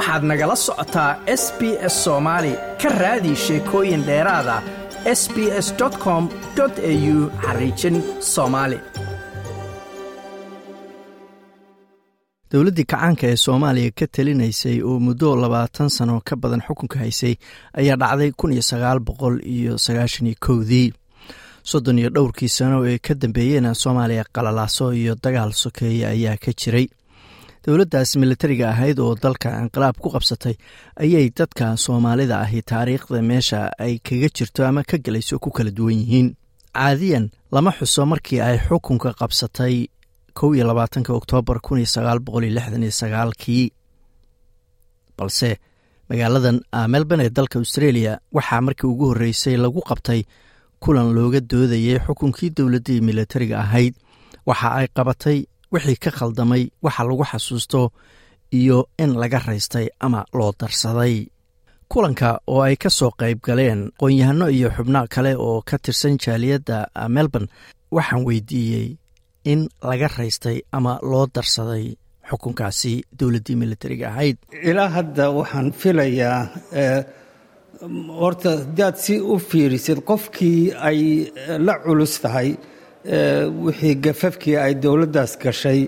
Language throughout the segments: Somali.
waxaad nagala socotaa s b s soomaali ka raadi sheekooyin dheeraada s b s com au xariijin soomaali dowladdii kacaanka ee soomaaliya ka talinaysay oo muddo labaatan sano ka badan xukunka haysay ayaa dhacday kun sagaal boqol iyo sagaashan iyo soddon iyo dhowrkii sano ee ka dambeeyeyna soomaaliya qalalaaso iyo dagaal sokeeye ayaa ka jiray dowladdaas militariga ahayd oo dalka inqilaab ku qabsatay ayay dadka soomaalida ahi taariikhda meesha ay kaga jirto ama ka gelayso ku kala duwan yihiin. Caadiyan lama xuso markii ay xukunka qabsatay kow iyo labaatanka oktoobar kun iyo sagaal boqol iyo lixdan iyo sagaalkii. Balse magaaladan melbourne ee dalka australia waxaa markii ugu horreysay lagu qabtay kulan looga doodayay xukunkii dowladdii militariga ahayd. Waxa ay qabatay wixii ka khaldamay waxa lagu xasuusto iyo in laga raystay ama loo darsaday. Kulanka oo ay ka soo qayb galeen qoon-yahano iyo xubno kale oo ka tirsan jaaliyadda melbourne waxaan weydiiyey in laga raystay ama loo darsaday xukunkaasi dowladdii militariga ahayd. Ilaa hadda waxaan filayaa horta haddaad si u fiirisid qofkii ay la culus tahay wixii gafafkii ay dowladdaas gashay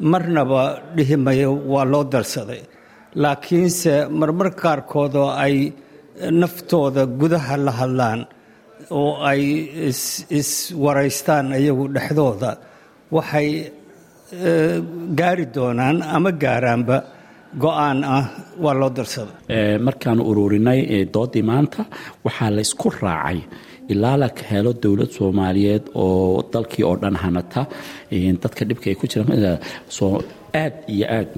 marnaba dhihi mayo waa loo darsaday. Laakiinse marmar qaarkood oo ay naftooda gudaha la hadlaan oo ay iswaraystaan iyagu dhexdooda waxay gaari doonaan ama gaaraanba go'aan ah waa loo darsada markaanu ururinay doodii maanta waxaa la ysku raacay ilaa la helo dowlad soomaaliyeed oo dalkii oo dhan hanata. Dadka dhibka ay ku jiraan aad iyo aad.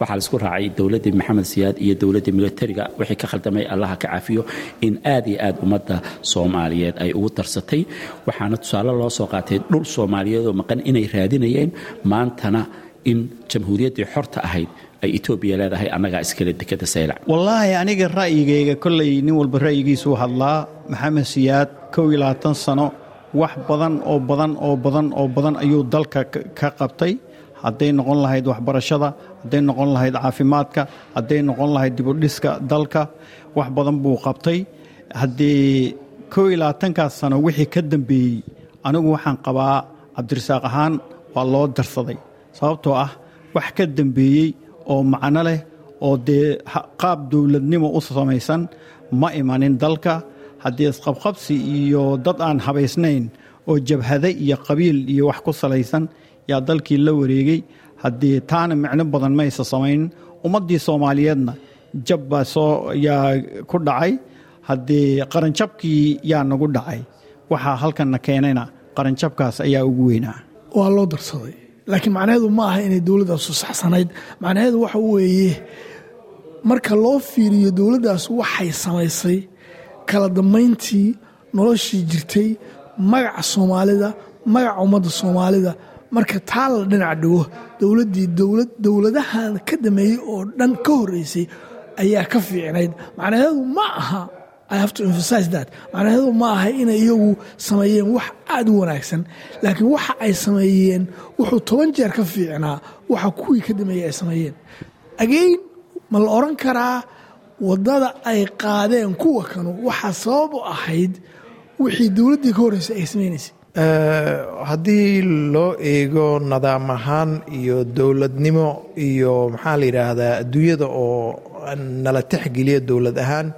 Waxaa la isku raacay dowladdii maxamed siyaad iyo dowladdii militariga wixii ka khaldamay allaha ka cafiyo in aad iyo aad ummadda soomaaliyeed ay ugu darsatay. Waxaana tusaale loo soo qaatay dhul soomaaliyeed oo maqan inay raadinayeen maantana in jamhuuriyaddii xorta ahayd ay etoobiya leedahay annagaa iskale dekada saylac wallaahi aniga ra'yigayga kollay nin walba ra'yigiisuu hadlaa maxamed siyaad kow iyo labaatan sano wax badan oo badan oo badan oo badan ayuu dalka ka qabtay. Hadday noqon lahayd waxbarashada hadday noqon lahayd caafimaadka hadday noqon lahayd dibudhiska dalka wax badan buu qabtay. Haddii kow iyo labaatankaas sano wixii ka dambeeyey anigu waxaan qabaa cabdirasaaq ahaan waa loo darsaday. Sababtoo ah wax ka dambeeyey oo macno leh oo dee qaab dowladnimo u samaysan ma imanin dalka. Haddii isqabqabsi iyo dad aan habaysnayn oo jabhade iyo qabiil iyo wax ku salaysan yaa dalkii la wareegay. Haddii taana micno badan maysa samayn ummaddii soomaaliyeedna jab baa soo yaa ku dhacay. Haddii qaranjabkii yaa nagu dhacay waxaa halkanna keenayna qaranjabkaas ayaa ugu weynaa. Waa loo darsaday laakiin macnaheedu ma aha inay dowladdaasu saxsanayd. Macnaheedu waxa weeye marka loo fiiriyo dowladdaas waxay samaysay kala dambayntii noloshii jirtay magaca soomaalida magaca ummadda soomaalida. Marka taa la dhinac dhigo dowladdii dowlad dowladahan ka dameeyey oo dhan ka horreysay ayaa ka fiicnayd. Macnaheedu ma aha macnaheedu ma aha inay iyagu sameeyeen wax aad u wanaagsan laakiin waxa ay sameeyeen wuxuu toban jeer ka fiicnaa waxa kuwii ka dameeyey ay sameeyeen. Again ma la odhan karaa waddada ay qaadeen kuwa kanu waxaa sabab u ahayd wixii dowladdii ka horreysay ay samaynaysay haddii loo eego nidaam ahaan iyo dowladnimo iyo maxaa la yidhaahdaa adduunyada oo nala texgeliya dowlad ahaan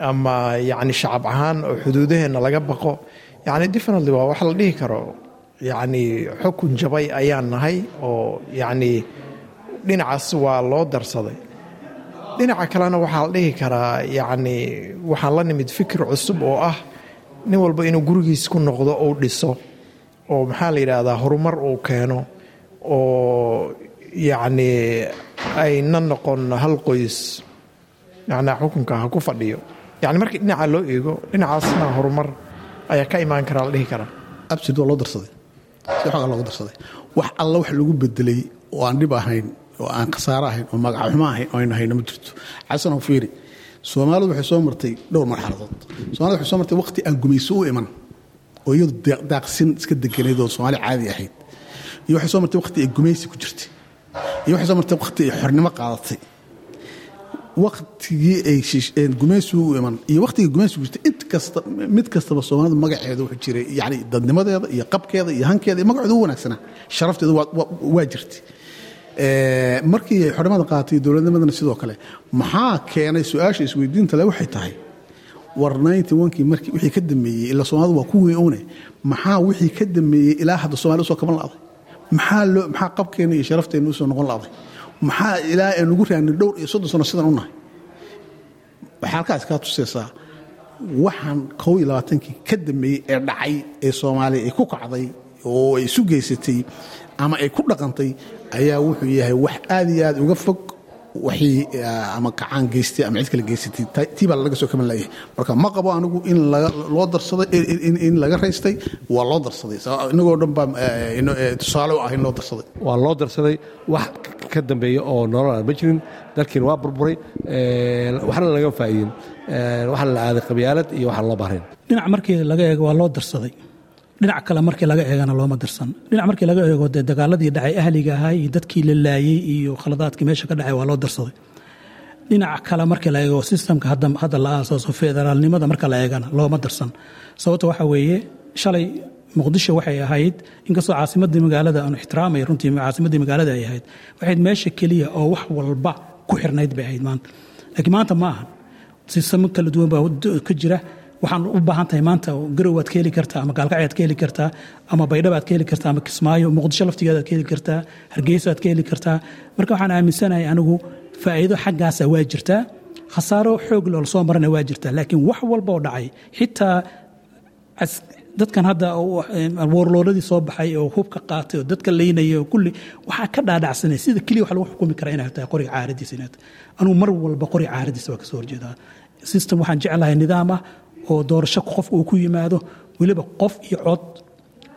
ama yacni shacab ahaan oo xuduudaheenna laga baqo yacni definitely waa wax la dhihi karo. Yacni xukun jabay ayaan nahay oo yacni dhinacaas waa loo darsaday. Dhinaca kalena waxaa la dhihi karaa yacni waxaan la nimid fikir cusub oo ah nin walba inuu gurigiis ku noqdo ou dhiso oo maxaa la yidhaahdaa horumar uu keeno oo yacni ayna noqon hal qoys yacni xukunka ha ku fadhiyo yacni markii dhinaca loo eego dhinacaasna horumar ayaa ka imaan karaa la dhihi karaa absid waa loo darsaday. Si xoogaa loogu darsaday. Wax alla wax lagu bedelay oo aan dhib ahayn oo aan khasaaro ahayn oo magacaxumo ahayn oo aynu hayno ma jirto. Xasanoo fiiri soomaalidu waxay soo martay dhowr marxaladood. Somalida waxay soo martay waqti aan gumayso u iman oo iyadu daaqsin iska deganeed oo soomaali caadi ahayd. Iyo waxay soo martay waqti ay gumaysi ku jirtay. Iyo waxay soo martay waqti ay xornimo qaadatay waktigii ay gumaysigu u iman iyo waktigii gumaysigu jirtay int kasta mid kastaba soomaalidu magaceeda wuxuu jiray yani dadnimadeeda iyo qabkeeda iyo hankeeda iyo magaceeda u wanaagsanaa sharafteeda waa jirtay. Markii ay xornimada qaatay dowladnimadana sidoo kale maxaa keenay su'aasha isweydiinta le waxay tahay war kii markii wixii ka dambeeyey ilaa soomaalidu waa ku weyn maxaa wixii ka dambeeyey ilaa hadda soomali u soo kaban la'day maxaa qabkeena iyo sharafteena u soo noqon la'day maxaa ilaa aan ugu raanay dhowr iyo soddon sano sidan u nahay? Waxaa halkaas kaa tusaysaa waxaan kow iyo labaatankii ka dambeeyey ee dhacay ee soomaaliya ay ku kacday oo ay isu geysatay ama ay ku dhaqantay ayaa wuxuu yahay wax aad iyo aad uga fog waxii ama kacaan geystay ama cid kale geysatay tii baa laga soo kaban layahay marka ma qabo anigu in loo darsaday in laga raystay waa loo darsaday. Inagoo dhan baa tusaale u ah in loo darsaday. Waa loo darsaday. Wax ka dambeeya oo nolol aan ma jirin dalkiina waa burburay waxna laga faa'iidin waxaa la aaday qabyaalad iyo waxaan loo baahnayn. Dhinac markii laga eego waa loo darsaday dhinac kale markii laga eegana looma darsan dhinac markii laga eego dee dagaaladii dhacay ahliga ahaa iyo dadkii la laayey iyo khaladaadkii meesha ka dhacay waa loo darsaday dhinac kale markii la eego sistamka hadda la aasaaso federaalnimada marka la eegana looma darsan sababta waxa weeye shalay muqdisho waxay ahayd inkastoo caasimadii magaalada aanu ixtiraamay runtii caasimadii magaalada ay ahayd waxayd meesha keliya oo wax walba ku xirnayd bay ahayd maanta. Laakiin maanta ma ahan. Sistamo kala duwan baa ka jira waxaan u baahan tahay maanta garow waad ka heli kartaa ama gaalkacyaad ka heli kartaa ama baydhab aad ka heli kartaa ama kismaayo muqdisho laftigeeda aad ka heli kartaa hargeysa aad ka heli kartaa. Marka waxaan aaminsanahay anigu faa'iido xaggaasa waa jirtaa khasaaro xoog loola soo marana waa jirtaa laakiin wax walba oo dhacay xitaa dadkan hadda woorlooladii soo baxay oo hubka qaatay oo dadka laynaya oo kulli waxaa ka dhaadhacsanay. Sida keliya wax lagu xukumi karaa inay tahay qoriga caaradiisa inay tahay anugu mar walba qoriga caaradiisa waa ka soo horjeedaa. System waxaan jeclahay nidaam ah oo doorasho qofka uu ku yimaado weliba qof iyo cod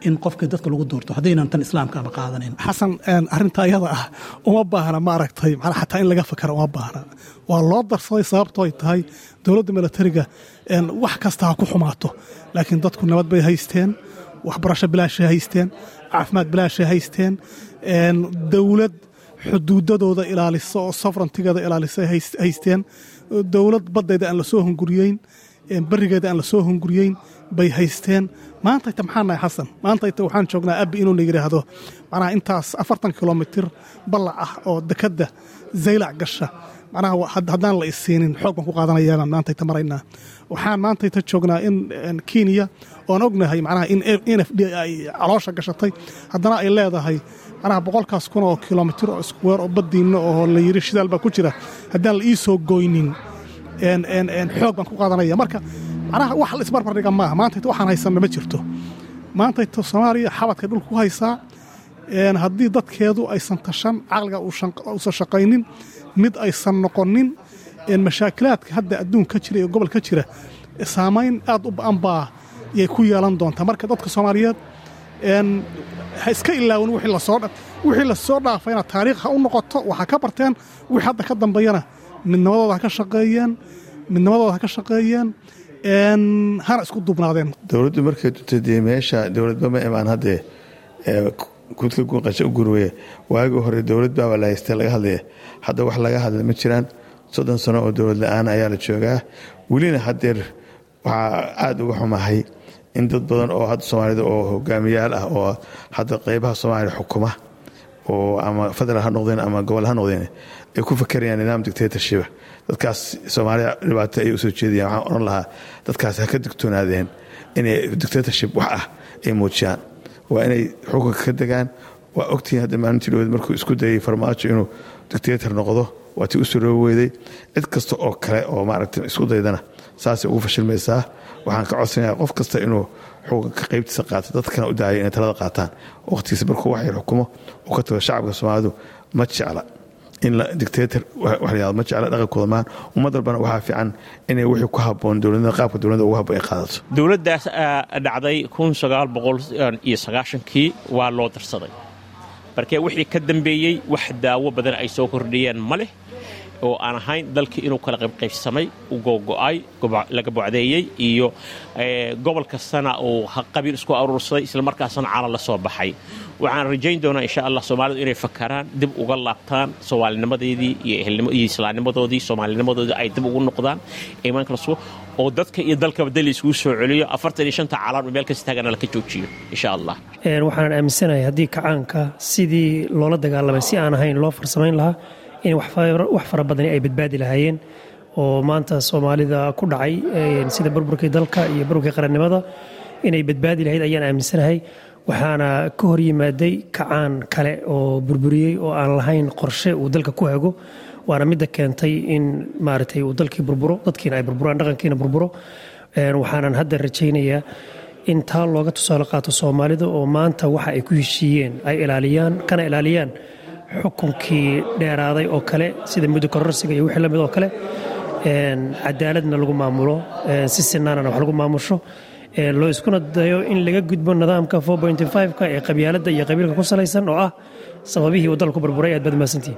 in qofka dadka lagu doorto. Haddaynan tan islaamka ama qaadanayn xasan arinta ayada ah uma baahna maaragtay manaa xataa in laga fakara uma baahna. Waa loo darsaday sababtoo ay tahay dowladda milatariga wax kasta ha ku xumaato. Laakiin dadku nabad bay haysteen waxbarasho bilaashay haysteen caafimaad bilaashay haysteen dowlad xuduudadooda ilaalisa oo safrantigeeda ilaalisa haysteen. Dowlad baddeeda aan la soo hunguriyeyn berigeeda aan la soo hunguriyeyn bay haysteen maantayta maxaa nahay xasan maantayta waxaan joognaa abbi inuuna yidhaahdo macnaha intaas afartan kilomitir ballac ah oo dekadda zaylac gasha macnaha haddaan la isiinin xoog baan ku qaadanayaan maantayta maraynaa waxaan maantayta joognaa in kenya oan ognahay macnaha in n f d ay caloosha gashatay haddana ay leedahay macnaha boqolkaas kun oo kilomitir oo iskuweer oo baddiinna oo la yidhi shidaal baa ku jira haddaan la ii soo goynin xoog baan ku qaadanaya. Marka macnaha wax la isbarbardhiga maaha. Maantayta waxaan haysanna ma jirto. Maantayta soomaaliya xabadkay dhulka ku haysaa haddii dadkeedu aysan tashan caqliga uusan shaqaynin mid aysan noqonin mashaakilaadka hadda adduun ka jira iyo gobol ka jira saamayn aad u ba'an baa yay ku yeelan doontaa. Marka dadka soomaaliyeed ha iska ilaawin wixii la soo dhaafayna taariikh ha u noqoto waxaa ka barteen wixii hadda ka dambeeyana midnimadooda ha ka shaqeeyeen midnimadooda ha ka shaqeeyeen hana isku dubnaadeen. Dowladdu markay duntay meesha dowladba ma imaan haddee gudka guuqasho u gurweye waagii hore dowlad baaba la haystee laga hadlaya. Hadda wax laga hadla ma jiraan. Soddon sano oo dowlad la'aan ayaa la joogaa. Welina haddeer waxaa aada uga xumahay in dad badan oo hadda soomaalida oo hogaamiyaal ah oo hadda qeybaha soomaaliya xukuma oo ama federal ha noqdeen ama gobol ha noqdeen ay ku fakerayaan nidaam dictatorshiba dadkaas soomaaliya dhibaato ay u soo jeedayaan waxaan odhan lahaa dadkaas ha digtoonaadeen inay dictatorship wax ah ay muujiyaan. Waa inay xukunka ka degaan. Waa ogtihiin hadda maalintii dhaweed markuu isku dayay farmaajo inuu dictator noqdo waa tii u suroobi weyday. Cid kasta oo kale oo maaragta isku daydana saasay ugu fashilmaysaa. Waxaan ka codsanayaa qof kasta inuu xukunka qaybtiisa qaato dadkana u daaya inay talada qaataan. Waqtigiisa markuu waxay xukumo uu ka tago shacabka soomaalidu ma jecla in dictator wax layado ma jecla dhaqankooda maan ummad walbana waxaa fiican inay wixii ku habboon dowladnimada qaabka dowladda ugu habboon ay qaadato. Dowladdaas dhacday kun sagaal boqol iyo sagaashankii waa loo darsaday. Markee wixii ka dambeeyey wax daawo badan ay soo kordhiyeen ma leh oo aan ahayn dalkii inuu kala qaybqaybsamay u googo'ay laga bocdeeyey iyo gobol kastana uu qabiil isku aruursaday islamarkaasna cala la soo baxay waxaan rajayn doonaa insha allah soomaalidu inay fakaraan dib uga laabtaan soomaalinimadeedii iyo islaamnimadoodii soomaalinimadoodii ay dib ugu noqdaan. Iimaanka la sugo oo dadka iyo dalkaba dal isugu soo celiyo. Afartan iyo shanta calaan oo meel kasta taagana laka joojiyo insha allah. Waxaan aaminsanahay haddii kacaanka sidii loola dagaalamay si aan ahayn loo farsamayn lahaa in wax fara badani ay badbaadi lahaayeen oo maanta soomaalida ku dhacay sida burburkii dalka iyo burburkii qarannimada inay badbaadi lahayd ayaan aaminsanahay waxaana ka hor yimaaday kacaan kale oo burburiyey oo aan lahayn qorshe uu dalka ku hago waana midda keentay in maaragtay uu dalkii burburo dadkiina ay burburaan dhaqankiina burburo. Waxaanan hadda rajaynayaa in taa looga tusaale qaato soomaalida oo maanta waxa ay ku heshiiyeen ay ilaaliyaan kana ilaaliyaan xukunkii dheeraaday oo kale sida muddo kororsiga iyo wixii la mid oo kale. Cadaaladna lagu maamulo si sinaanana wax lagu maamusho loo iskuna dayo in laga gudbo nidaamka ka ee qabyaaladda iyo qabiilka ku salaysan oo ah sababihii uu dalku burburay aad baad mahadsantihin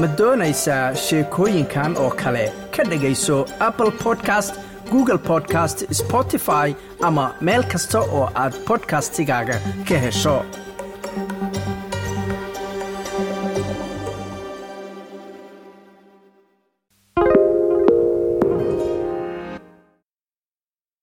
ma doonaysaa sheekooyinkan oo kale? Ka dhegayso apple podcast google podcast spotify ama meel kasta oo aad bodkastigaaga ka hesho